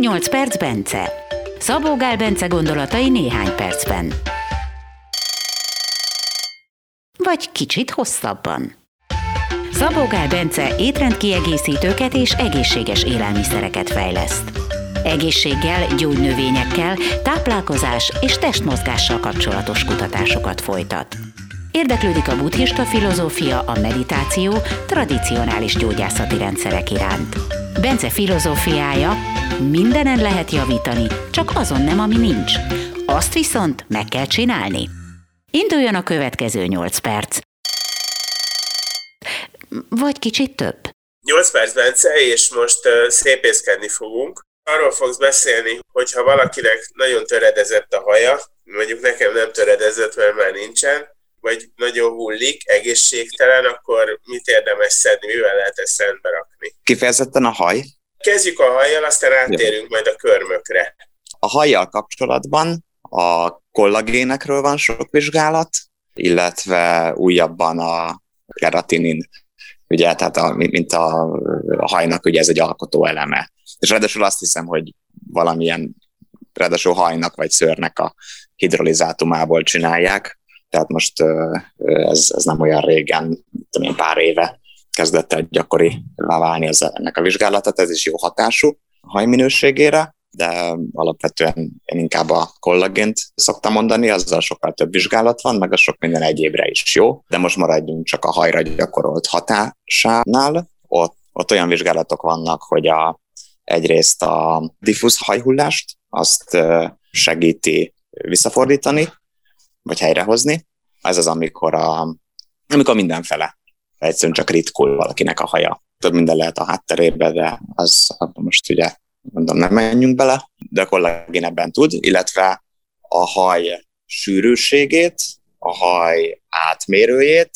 8 perc Bence. Szabó Gál Bence gondolatai néhány percben. Vagy kicsit hosszabban. Szabó Gál Bence étrendkiegészítőket és egészséges élelmiszereket fejleszt. Egészséggel, gyógynövényekkel, táplálkozás és testmozgással kapcsolatos kutatásokat folytat. Érdeklődik a buddhista filozófia, a meditáció, tradicionális gyógyászati rendszerek iránt. Bence filozófiája, mindenen lehet javítani, csak azon nem, ami nincs. Azt viszont meg kell csinálni. Induljon a következő 8 perc. Vagy kicsit több. 8 perc, Bence, és most uh, szépészkedni fogunk. Arról fogsz beszélni, hogyha valakinek nagyon töredezett a haja, mondjuk nekem nem töredezett, mert már nincsen, vagy nagyon hullik, egészségtelen, akkor mit érdemes szedni, mivel lehet ezt rendbe rakni? Kifejezetten a haj? Kezdjük a hajjal, aztán áttérünk majd a körmökre. A hajjal kapcsolatban a kollagénekről van sok vizsgálat, illetve újabban a keratinin, ugye, tehát a, mint a, a hajnak ugye ez egy alkotó eleme. És ráadásul azt hiszem, hogy valamilyen ráadásul hajnak vagy szőrnek a hidrolizátumából csinálják, tehát most ez, ez nem olyan régen, tudom én, pár éve kezdett el gyakori válni ez, ennek a vizsgálatot, ez is jó hatású hajminőségére, de alapvetően én inkább a kollagént szoktam mondani, azzal sokkal több vizsgálat van, meg a sok minden egyébre is jó, de most maradjunk csak a hajra gyakorolt hatásánál. Ott, ott olyan vizsgálatok vannak, hogy a, egyrészt a diffúz hajhullást, azt segíti visszafordítani, vagy helyrehozni. Ez az, amikor, a, amikor mindenfele egyszerűen csak ritkul valakinek a haja. Több minden lehet a hátterébe, de az most ugye mondom, nem menjünk bele, de a kollagén ebben tud, illetve a haj sűrűségét, a haj átmérőjét,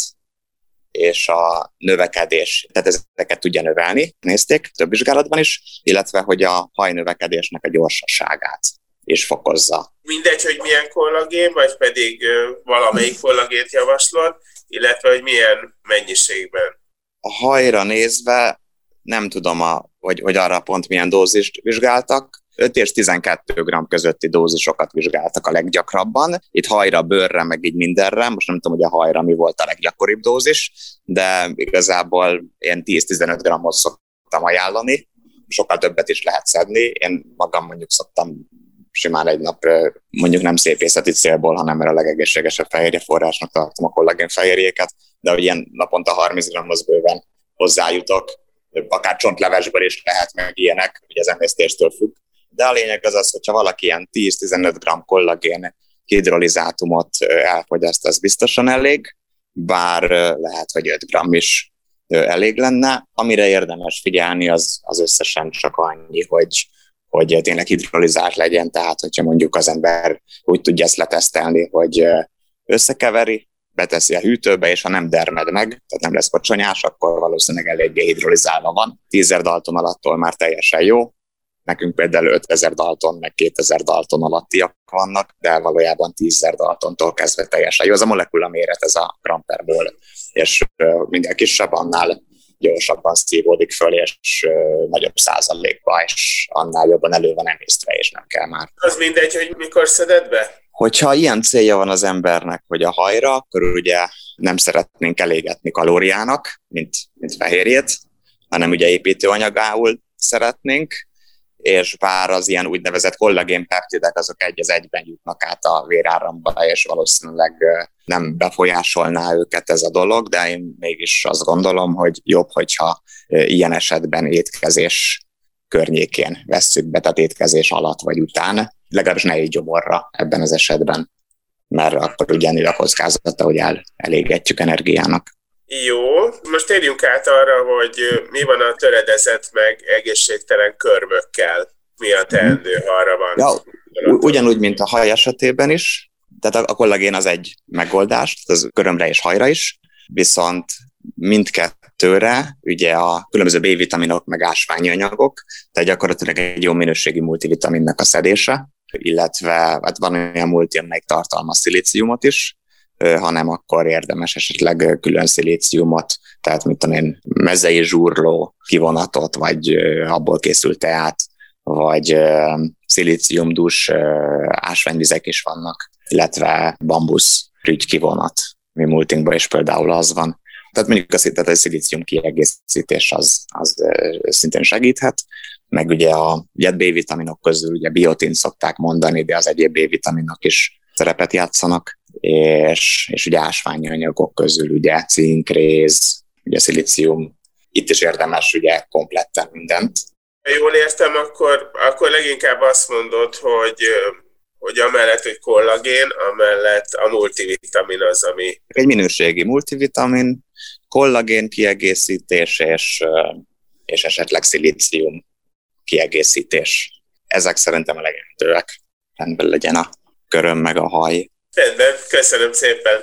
és a növekedés, tehát ezeket tudja növelni, nézték több vizsgálatban is, illetve hogy a haj növekedésnek a gyorsaságát és fokozza. Mindegy, hogy milyen kollagén, vagy pedig valamelyik kollagént javaslod, illetve hogy milyen mennyiségben. A hajra nézve nem tudom, a, hogy, hogy arra pont milyen dózist vizsgáltak, 5 és 12 g közötti dózisokat vizsgáltak a leggyakrabban. Itt hajra, bőrre, meg így mindenre. Most nem tudom, hogy a hajra mi volt a leggyakoribb dózis, de igazából ilyen 10-15 g-ot szoktam ajánlani. Sokkal többet is lehet szedni. Én magam mondjuk szoktam simán egy nap mondjuk nem szépészeti célból, hanem mert a legegészségesebb fehérje forrásnak tartom a kollagén fehérjéket, de hogy ilyen naponta 30 g-hoz bőven hozzájutok, akár csontlevesből is lehet meg ilyenek, ugye az emésztéstől függ. De a lényeg az az, hogyha valaki ilyen 10-15 g kollagén hidrolizátumot elfogyaszt, az biztosan elég, bár lehet, hogy 5 g is elég lenne. Amire érdemes figyelni, az, az összesen csak annyi, hogy hogy tényleg hidrolizált legyen, tehát hogyha mondjuk az ember úgy tudja ezt letesztelni, hogy összekeveri, beteszi a hűtőbe, és ha nem dermed meg, tehát nem lesz kocsonyás, akkor valószínűleg eléggé hidrolizálva van. 10 Dalton alattól már teljesen jó, nekünk például 5000 Dalton, meg 2000 Dalton alattiak vannak, de valójában 10 Daltontól kezdve teljesen jó. Az a molekula méret, ez a gram per és minél kisebb, annál gyorsabban szívódik föl, és nagyobb százalékba, és annál jobban elő van emésztve, és nem kell már. Az mindegy, hogy mikor szeded be? Hogyha ilyen célja van az embernek, hogy a hajra, akkor ugye nem szeretnénk elégetni kalóriának, mint, mint fehérjét, hanem ugye építőanyagául szeretnénk, és bár az ilyen úgynevezett kollagénpeptidek azok egy az egyben jutnak át a véráramba, és valószínűleg nem befolyásolná őket ez a dolog, de én mégis azt gondolom, hogy jobb, hogyha ilyen esetben étkezés környékén vesszük be, tehát étkezés alatt vagy után, legalábbis ne egy gyomorra ebben az esetben, mert akkor ugyanúgy a kockázata, hogy el, elégetjük energiának. Jó, most térjünk át arra, hogy mi van a töredezett meg egészségtelen körmökkel. Mi a teendő, ha arra van? Ja, ugyanúgy, mint a haj esetében is, tehát a kollagén az egy megoldás, az körömre és hajra is, viszont mindkettőre ugye a különböző B-vitaminok meg ásványi anyagok, tehát gyakorlatilag egy jó minőségi multivitaminnek a szedése, illetve hát van olyan multi, amelyik tartalmaz szilíciumot is, hanem akkor érdemes esetleg külön szilíciumot, tehát mit tudom én, mezei zsúrló kivonatot, vagy abból készült teát vagy szilíciumdús ásványvizek is vannak, illetve bambusz kivonat, mi multinkban is például az van. Tehát mondjuk hittet, hogy a szilícium kiegészítés az, az szintén segíthet, meg ugye a ugye B-vitaminok közül ugye biotin szokták mondani, de az egyéb B-vitaminok is szerepet játszanak, és, és ugye ásványi anyagok közül ugye cink, réz, ugye szilícium, itt is érdemes ugye kompletten mindent. Ha jól értem, akkor, akkor leginkább azt mondod, hogy hogy amellett, hogy kollagén, amellett a multivitamin az, ami... Egy minőségi multivitamin, kollagén kiegészítés és, és esetleg szilícium kiegészítés. Ezek szerintem a legelőttőek. Rendben legyen a köröm meg a haj. Rendben, köszönöm szépen.